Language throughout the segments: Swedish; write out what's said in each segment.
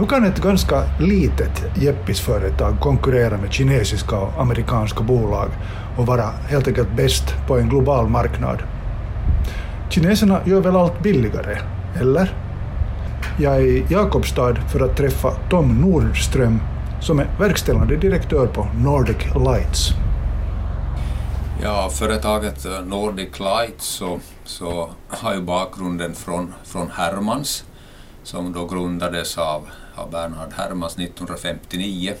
Hur kan ett ganska litet jeppisföretag konkurrera med kinesiska och amerikanska bolag och vara helt enkelt bäst på en global marknad? Kineserna gör väl allt billigare, eller? Jag är i Jakobstad för att träffa Tom Nordström som är verkställande direktör på Nordic Lights. Ja, företaget Nordic Lights så, så har ju bakgrunden från, från Hermans som då grundades av, av Bernhard Hermans 1959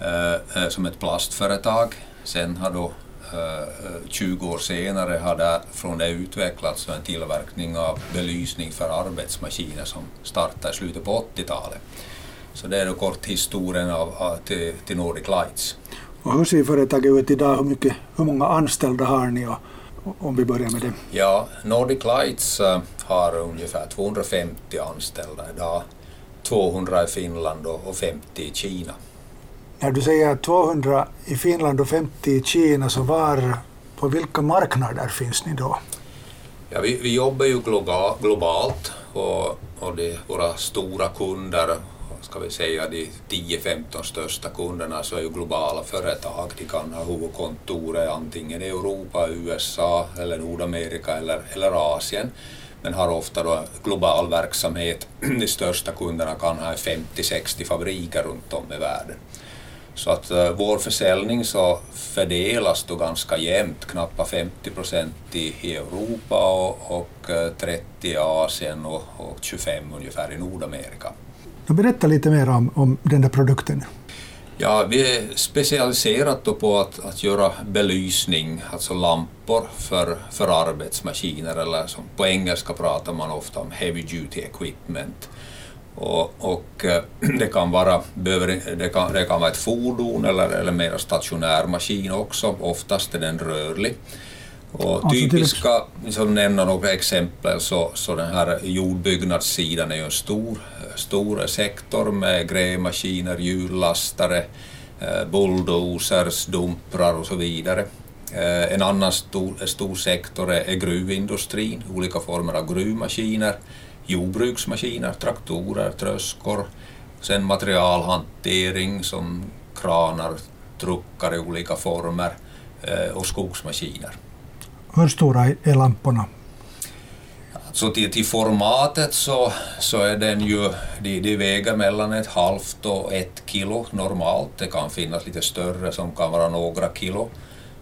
eh, eh, som ett plastföretag. Sen har då eh, 20 år senare har det från det utvecklats en tillverkning av belysning för arbetsmaskiner som startade i slutet på 80-talet. Så det är då kort historien av, av, till, till Nordic Lights. Och hur ser företaget ut idag? Hur, mycket, hur många anställda har ni? Och, om vi börjar med det. Ja, Nordic Lights uh, har ungefär 250 anställda idag. 200 i Finland och 50 i Kina. När du säger 200 i Finland och 50 i Kina, så var, på vilka marknader finns ni då? Ja, vi, vi jobbar ju globalt och, och det, våra stora kunder ska vi säga de 10-15 största kunderna så är ju globala företag. De kan ha huvudkontoret antingen i Europa, USA eller Nordamerika eller, eller Asien men har ofta då global verksamhet. De största kunderna kan ha 50-60 fabriker runt om i världen. Så att uh, vår försäljning så fördelas då ganska jämnt, knappt 50 procent i, i Europa och, och 30 eh, i Asien och, och 25 ungefär i Nordamerika. Berätta lite mer om, om den där produkten. Ja, vi är specialiserat på att, att göra belysning, alltså lampor för, för arbetsmaskiner eller som på engelska pratar man ofta om heavy duty equipment. Och, och eh, det, kan vara, det, kan, det kan vara ett fordon eller, eller mer stationär maskin också, oftast är den rörlig. Och alltså, typiska, som nämna några exempel, så, så den här jordbyggnadssidan är ju en stor, stor sektor med grävmaskiner, hjullastare, eh, bulldozers, dumprar och så vidare. Eh, en annan stor, stor sektor är gruvindustrin, olika former av gruvmaskiner, jordbruksmaskiner, traktorer, tröskor, sen materialhantering som kranar, truckar i olika former eh, och skogsmaskiner. Hur stora är lamporna? Så till, till, formatet så, så är den ju, de, de väger mellan ett halvt och ett kilo normalt. Det kan finnas lite större som kan vara några kilo.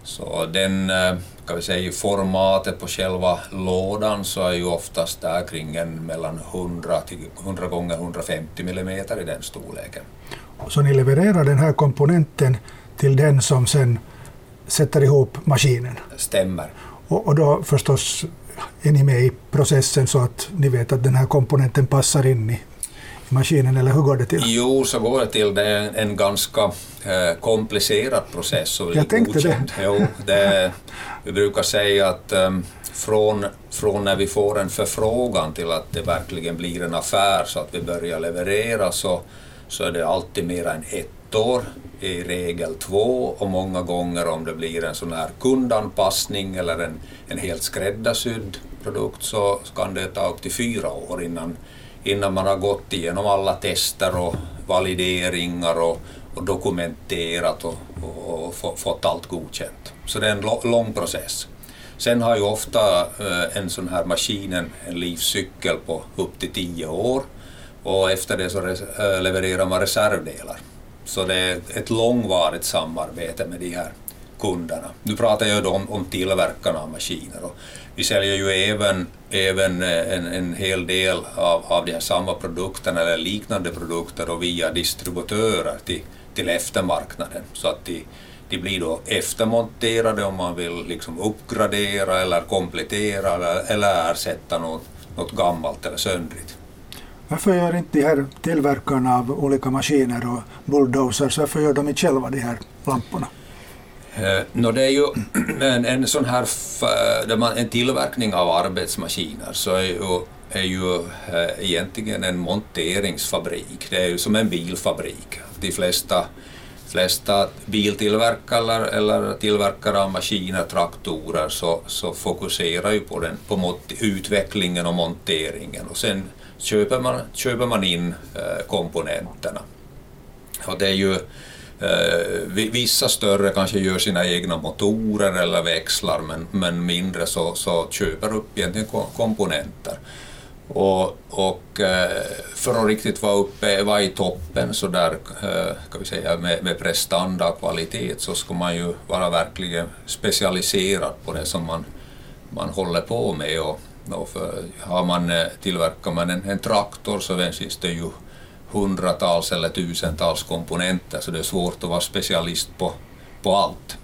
Så den, eh, kan vi säga, formatet på själva lådan så är ju oftast där kring en mellan 100 till 100 gånger 150 millimeter i den storleken. Så ni levererar den här komponenten till den som sen sätter ihop maskinen? Stämmer. Och, och då förstås är ni med i processen så att ni vet att den här komponenten passar in i, maskinen, eller hur går det till? Jo, så går det till. Det är en ganska eh, komplicerad process. Och Jag tänkte godkänd. det. Jo, det. Vi brukar säga att um, från, från när vi får en förfrågan till att det verkligen blir en affär så att vi börjar leverera så, så är det alltid mer än ett år i regel två och många gånger om det blir en sån här kundanpassning eller en, en helt skräddarsydd produkt så kan det ta upp till fyra år innan, innan man har gått igenom alla tester och valideringar och, och dokumenterat och, och, och, fått allt godkänt. Så det är en lång process. Sen har ju ofta eh, en sån här maskin en, livscykel på upp till tio år och efter det så eh, levererar man reservdelar. Så det är ett långvarigt samarbete med de här kunderna. Nu pratar jag då om, om tillverkarna av maskiner. Och vi säljer ju även, även eh, en, en hel del av, av de här samma produkterna eller liknande produkter och via distributörer till, till eftermarknaden. Så att de, de blir då eftermonterade om man vill liksom uppgradera eller komplettera eller, eller ersätta något, något gammalt eller söndrigt. Varför gör inte de här tillverkarna av olika maskiner och bulldozers, varför gör de inte själva de här lamporna? Eh, no, det är ju en, en sån här eh, en tillverkning av arbetsmaskiner så är ju, är ju eh, egentligen en monteringsfabrik. Det är ju som en bilfabrik. De flesta flesta biltillverkare eller tillverkare av maskiner, traktorer, så, så fokuserar ju på, den, på utvecklingen och monteringen och sen köper man, köper man in komponenterna. Och det är ju Eh, vissa större kanske gör sina egna motorer eller växlar men, men mindre så, så köper upp egentligen komponenter. Och, och eh, för att riktigt vara uppe, vara i toppen så där, eh, kan vi säga, med, med prestanda och kvalitet så ska man ju vara verkligen specialiserad på det som man, man håller på med. Och, och för, har man, tillverkar man en, en traktor så finns det ju hundratals eller tusentals komponenter så det är svårt att vara specialist på, på allt.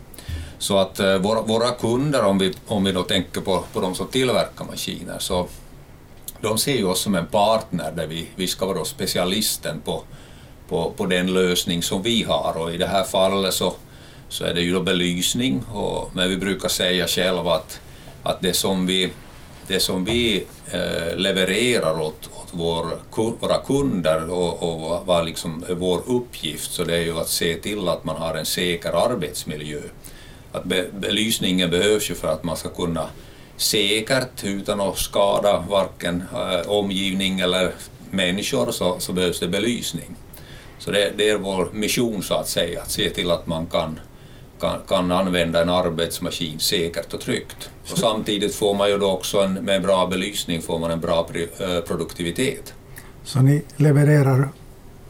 Så att eh, våra, våra kunder, om vi, om vi då tänker på, på de som tillverkar maskiner, så de ser ju oss som en partner där vi, vi ska vara specialisten på, på, på den lösning som vi har och i det här fallet så, så är det ju då belysning och, men vi brukar säga själva att, att det som vi, det som vi eh, levererar åt, åt vår, våra kunder och, och vad liksom är vår uppgift så det är ju att se till att man har en säker arbetsmiljö. Att be, belysningen behövs ju för att man ska kunna säkert utan att skada varken äh, omgivning eller människor så, så behövs det belysning. Så det, det, är vår mission så att säga, att se till att man kan, kan, kan använda en arbetsmaskin säkert och tryggt. Och samtidigt får man ju då också en, med bra belysning får man en bra äh, produktivitet. Så ni levererar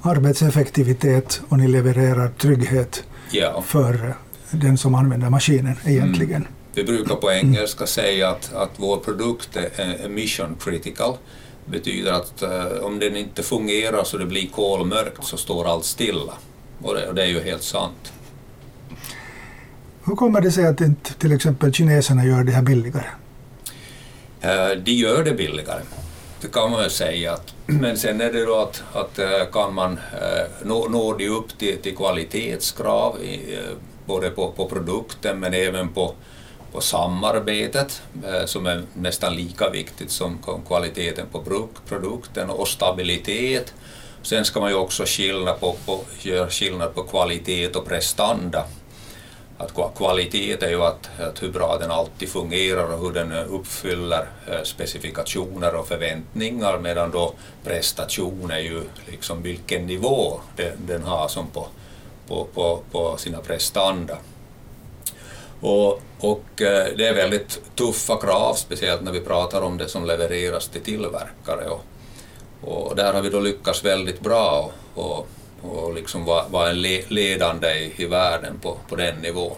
arbetseffektivitet och ni levererar trygghet ja. för den som använder maskinen egentligen? Mm. Vi brukar på engelska säga att, att vår produkt är mission critical. Det betyder att uh, om den inte fungerar så det blir kolmörkt så står allt stilla. Och det, och det är ju helt sant. Hur kommer det sig att inte till exempel kineserna gör det här billigare? Eh, de gör det billigare, det kan man väl säga. Att, men sen är det då att, att eh, kan man eh, nå, nå de upp till, till kvalitetskrav både på, på produkten men även på på samarbetet som är nästan lika viktigt som kvaliteten på produkten och stabilitet. Sen ska man ju också skilja på, på, göra skillnad på kvalitet och prestanda. Att kvalitet är ju att, att hur bra den alltid fungerar och hur den eh, uppfyller eh, specifikationer och förväntningar medan då prestation är ju liksom vilken nivå den, den har som på, på, på, på sina prestanda. Och, och eh, det är väldigt tuffa krav, speciellt när vi pratar om det som levereras till tillverkare. Och, och där har vi då lyckats väldigt bra och, och, och liksom vara var en ledande i, i världen på, på den nivån.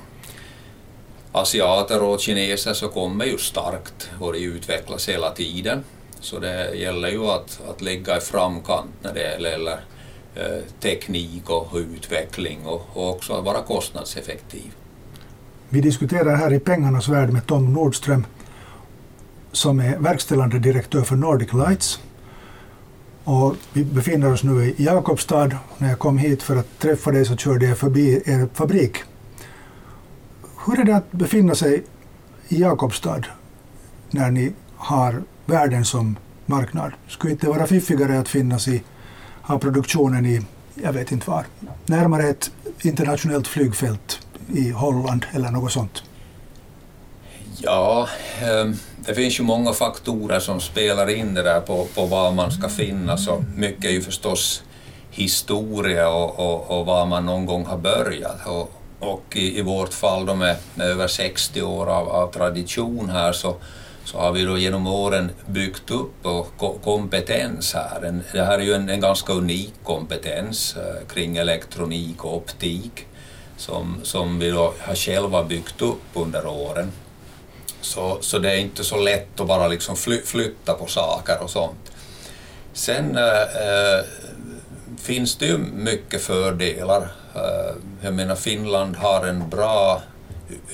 Asiater och kineser så kommer ju starkt och de utvecklas hela tiden. Så det gäller ju att, att ligga i framkant när det gäller eh, teknik och utveckling och, och också att vara kostnadseffektiv. Vi diskuterar här i pengarnas värld med Tom Nordström som är verkställande direktör för Nordic Lights. Och vi befinner oss nu i Jakobstad. När jag kom hit för att träffa dig så körde jag förbi er fabrik. Hur är det att befinna sig i Jakobstad när ni har världen som marknad? Skulle inte vara fiffigare att finnas i, ha produktionen i, jag vet inte var, närmare ett internationellt flygfält i Holland eller något sånt? Ja, ehm, det finns ju många faktorer som spelar in det där på, på var man ska finnas och mycket är ju förstås historia och, och, och var man någon gång har börjat. Och, och i, i, vårt fall då med, med över 60 år av, av, tradition här så, så har vi då genom åren byggt upp och kompetens här. En, det här är ju en, en ganska unik kompetens eh, kring elektronik och optik som, som vi då har själva byggt upp under åren. Så, så det är inte så lätt att bara liksom fly, flytta på saker och sånt. Sen äh, finns det ju mycket fördelar. Äh, jag menar Finland har en bra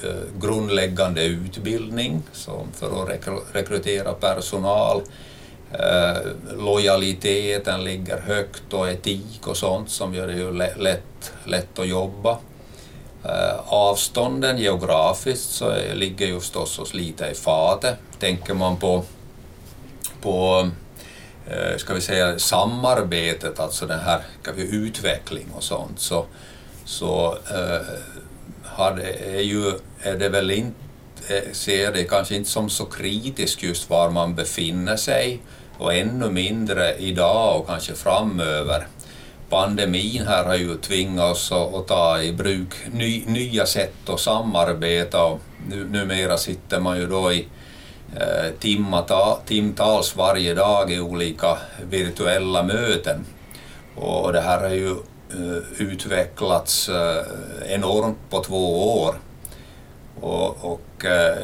äh, grundläggande utbildning som för att rekry rekrytera personal. lojaliteten ligger högt och etik och sånt som gör det ju lätt, lätt att jobba. Eh, avstånden geografiskt så ligger ju förstås oss lite i fatet. Tänker man på, på eh, ska vi säga samarbetet, alltså den här vi, utveckling och sånt, så, så eh, har det, är, ju, är det väl inte, ser det kanske inte som så kritiskt just var man befinner sig och ännu mindre idag och kanske framöver. Pandemin här har ju tvingat oss att ta i bruk ny, nya sätt att samarbeta och nu, numera sitter man ju då i eh, timmata, timtals varje dag i olika virtuella möten. Och det här har ju eh, utvecklats eh, enormt på två år. Och, och eh,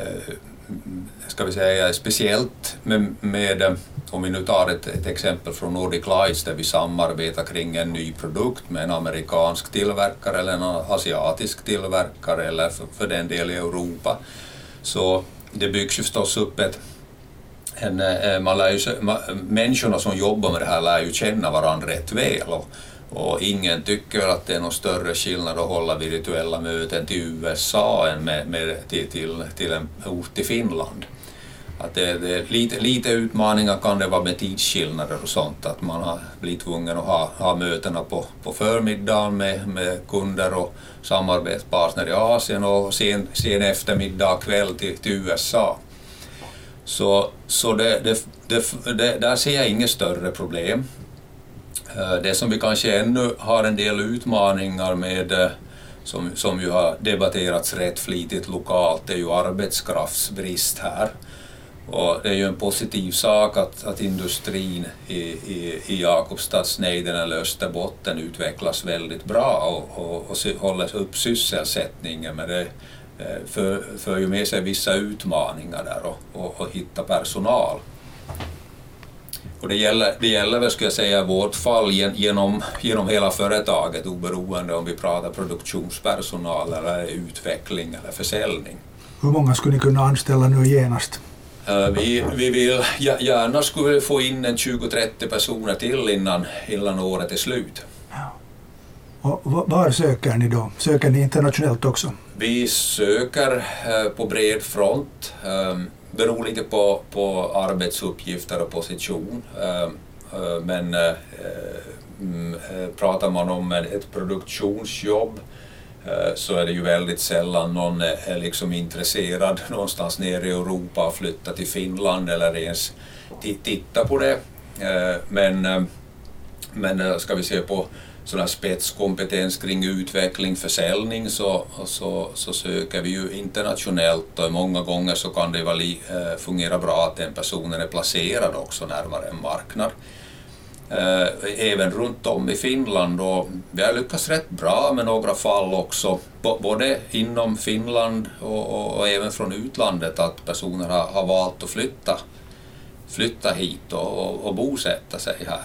ska vi säga speciellt med, med om vi nu tar ett, ett, exempel från Nordic Lights där vi samarbetar kring en ny produkt med en amerikansk tillverkare eller en asiatisk tillverkare eller för, för den delen i Europa. Så det byggs ju förstås upp ett en, eh, man lär ju, människorna som jobbar med det här lär ju känna varandra rätt väl och, och ingen tycker att det är någon större skillnad att hålla virtuella möten till USA än med, med till, till, till en ort i Finland. Att det, det, lite, lite utmaningar kan det vara med tidsskillnader och sånt, att man har blivit tvungen att ha, ha mötena på, på förmiddagen med, med kunder och samarbetspartner i Asien och sen, sen eftermiddag kväll till, till USA. Så, så det, det, det, där ser jag inget större problem. Eh, det som vi kanske ännu har en del utmaningar med, eh, som, som ju har debatterats rätt flitigt lokalt, det är ju arbetskraftsbrist här. Och det är ju en positiv sak att, att industrin i, i, i Jakobstadsnejden eller Österbotten utvecklas väldigt bra och, och, och håller upp sysselsättningen men det eh, för, för ju med sig vissa utmaningar där och, och, och hitta personal. Och det gäller, det gäller väl, skulle jag säga, i vårt fall genom, genom hela företaget oberoende om vi pratar produktionspersonal eller utveckling eller försäljning. Hur många skulle ni kunna anställa nu genast? Eh, vi, vi vill gärna skulle få in en 20-30 personer till innan, innan året är slut. Och var söker ni då? Söker ni internationellt också? Vi söker eh, på bred front. Ehm, beror lite på, på arbetsuppgifter och position. Ehm, eh, men mm, pratar man om ett produktionsjobb Eh, så är det ju väldigt sällan någon eh, är liksom intresserad någonstans nere i Europa att flytta till Finland eller ens titta på det. Eh, men, men ska vi se på sådana spetskompetens kring utveckling, försäljning så, så, så söker vi ju internationellt och många gånger så kan det vara, fungera bra att den personen är placerad också närmare en marknad. Eh, även runt om i Finland och vi har lyckats rätt bra med några fall också, både inom Finland och, och, och även från utlandet, att personer har, har, valt att flytta, flytta hit och, och, och bosätta sig här.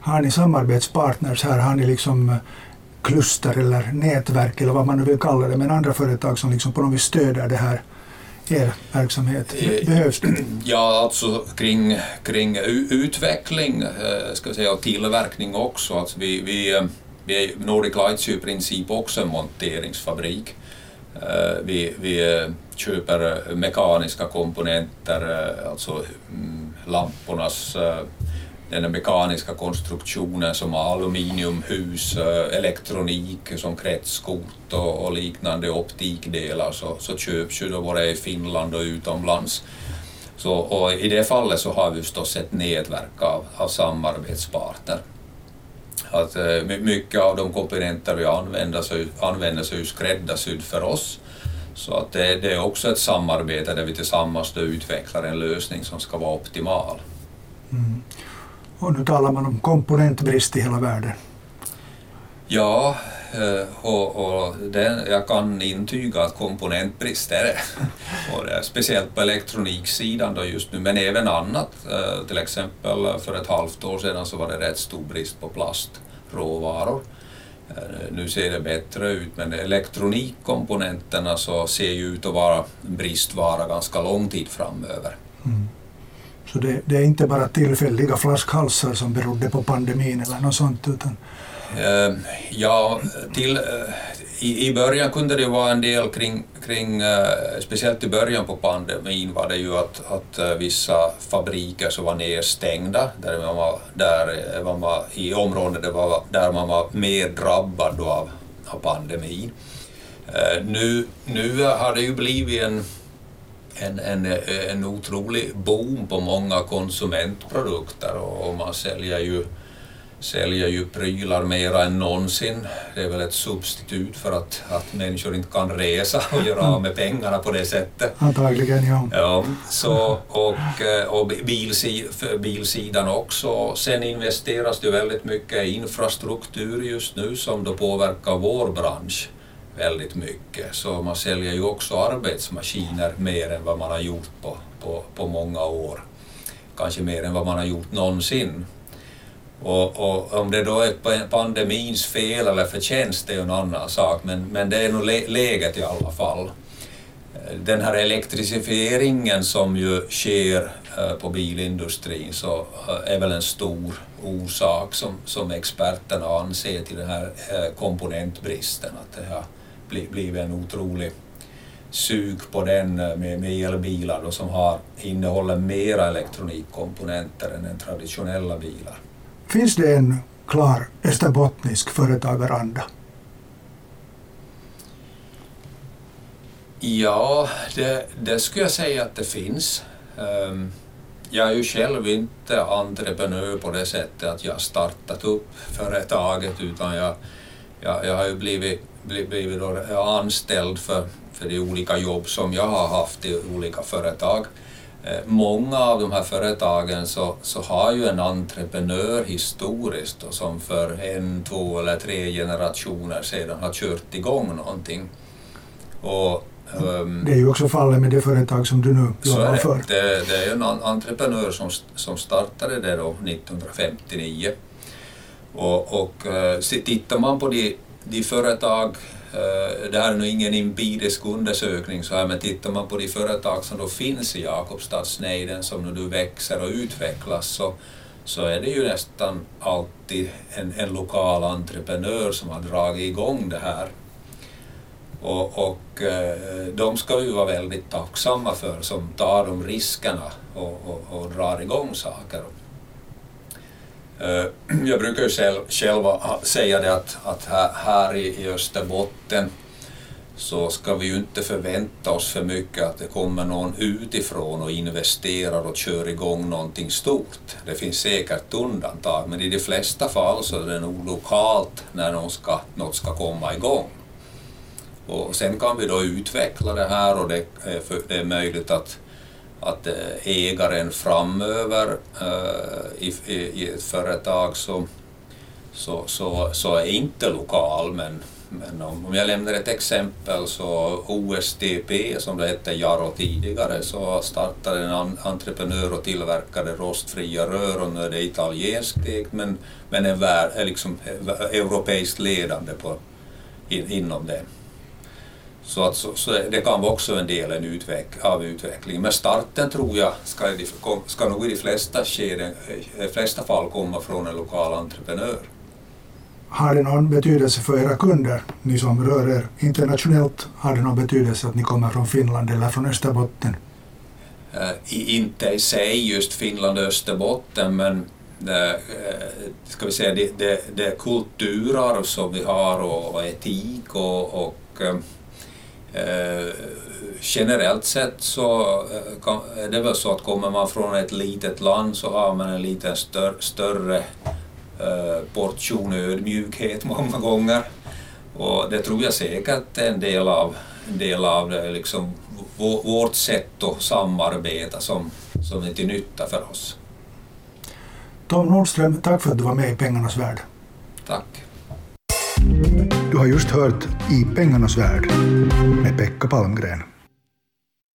Har ni samarbetspartners här? Har ni liksom eh, kluster eller nätverk eller vad man nu vill kalla det, men andra företag som liksom på något vis stöder det här er verksamhet? Behövs det? Ja, alltså kring, kring utveckling eh, ska jag säga, och tillverkning också. Alltså vi, vi, eh, vi, Nordic Lights är i princip också en monteringsfabrik. Eh, vi, vi köper mekaniska komponenter, alltså mm, lampornas den mekaniska konstruktionen som aluminiumhus, eh, elektronik som kretskort och, och liknande optikdelar så, så köps ju då både i Finland och utomlands. Så, och I det fallet så har vi förstås ett nätverk av, av samarbetspartner. Att, eh, mycket av de komponenter vi använder så, använder så är skräddarsydd för oss. Så att det, det, är också ett samarbete där vi tillsammans utvecklar en lösning som ska vara optimal. Mm. Och nu talar man om komponentbrist i hela världen. Ja, eh, och, och det, jag kan intyga att komponentbrist är det. och det är speciellt på elektroniksidan då just nu, men även annat. Eh, till exempel för ett halvt år sedan så var det rätt stor brist på plastråvaror. Eh, nu ser det bättre ut, men elektronikkomponenterna så ser ju ut att vara bristvara ganska lång tid framöver. Mm. Så det, det, är inte bara tillfälliga flaskhalsar som berodde på pandemin eller något sånt? Utan... Uh, ja, till, uh, i, i början kunde det vara en del kring, kring uh, speciellt i början på pandemin var det ju att, att vissa fabriker som var nedstängda, där man var, där man var, i områden där, var, där man var mer drabbad av av pandemin. Nu, nu har det ju blivit en, en, en, en otrolig boom på många konsumentprodukter och, och man säljer ju säljer ju prylar mera än någonsin. Det är väl ett substitut för att, att människor inte kan resa och göra av med pengarna på det sättet. Antagligen, ja. ja så, och eh, och bilsi, bilsidan också. Sen investeras det väldigt mycket i infrastruktur just nu som då påverkar vår bransch väldigt mycket. Så man säljer ju också arbetsmaskiner mer än vad man har gjort på, på, på många år. Kanske mer än vad man har gjort någonsin. Och, och, om det då är pandemins fel eller förtjänst det är ju en annan sak, men, men det är nog läget i alla fall. Den här elektrifieringen som ju sker eh, på bilindustrin så eh, är väl en stor orsak som, som experterna anser till den här eh, komponentbristen, att det har blivit en otrolig sug på den med, med elbilar då, som har, innehåller mera elektronikkomponenter än den traditionella bilar. Finns det en klar österbottnisk företagaranda? Ja, det, det skulle jag säga att det finns. Um, jag är ju själv inte entreprenör på det sättet att jag startat upp företaget utan jag, jag, jag har ju blivit, blivit, blivit anställd för, för de olika jobb som jag har haft i olika företag. Eh, många av de här företagen så, så har ju en entreprenör historiskt och som för en, två eller tre generationer sedan har kört igång någonting. Och, um, det är ju också fallet med det företag som du nu jobbar för. Det, det är en entreprenör som, som startade det då 1959. Och, och uh, tittar man på de, de företag eh, det här är nog ingen empirisk undersökning så här, men tittar man på de företag som då finns i Jakobstadsnejden som nu växer och utvecklas så, så är det ju nästan alltid en, en lokal entreprenör som har dragit igång det här. Och, och eh, de ska vi vara väldigt tacksamma för som tar de riskerna och, och, och drar igång saker. Jag brukar ju själv, själv säga det att, att här, i Österbotten så ska vi ju inte förvänta oss för mycket att det kommer någon utifrån och investerar och kör igång någonting stort. Det finns säkert undantag, men i de flesta fall så är det nog lokalt när något ska, något ska komma igång. Och sen kan vi då utveckla det här och det är, för, det är möjligt att att eh, ägaren framöver eh, i, i ett företag så, så, så, så är inte lokal men, men om, jag lämnar ett exempel så OSTP som det hette Jaro tidigare så startade en entreprenör och tillverkade rostfria rör och nu är det italienskt ägt men, men är, vär, är liksom europeiskt ledande på, in, inom det. Så, att, så, det kan vara också en del en utveck, av utvecklingen. Men starten tror jag ska, ska nog i de flesta, skeden, de flesta fall komma från en lokal entreprenör. Har det någon betydelse för era kunder, ni som rör er internationellt? Har det någon betydelse att ni kommer från Finland eller från Österbotten? Uh, inte i sig just Finland och Österbotten, men det, uh, ska vi säga, det, det, det kulturarv som vi har och, och etik och, och Eh, generellt sett så eh, är det väl så att kommer man från ett litet land så har man en lite stör, större eh, portion ödmjukhet många gånger. Och det tror jag säkert är en del av, en del av det, liksom, vårt sätt att samarbeta som, som är till nytta för oss. Tom Nordström, tack för att du var med i Pengarnas värld. Tack. Du har just hört I pengarnas värld med Pekka Palmgren.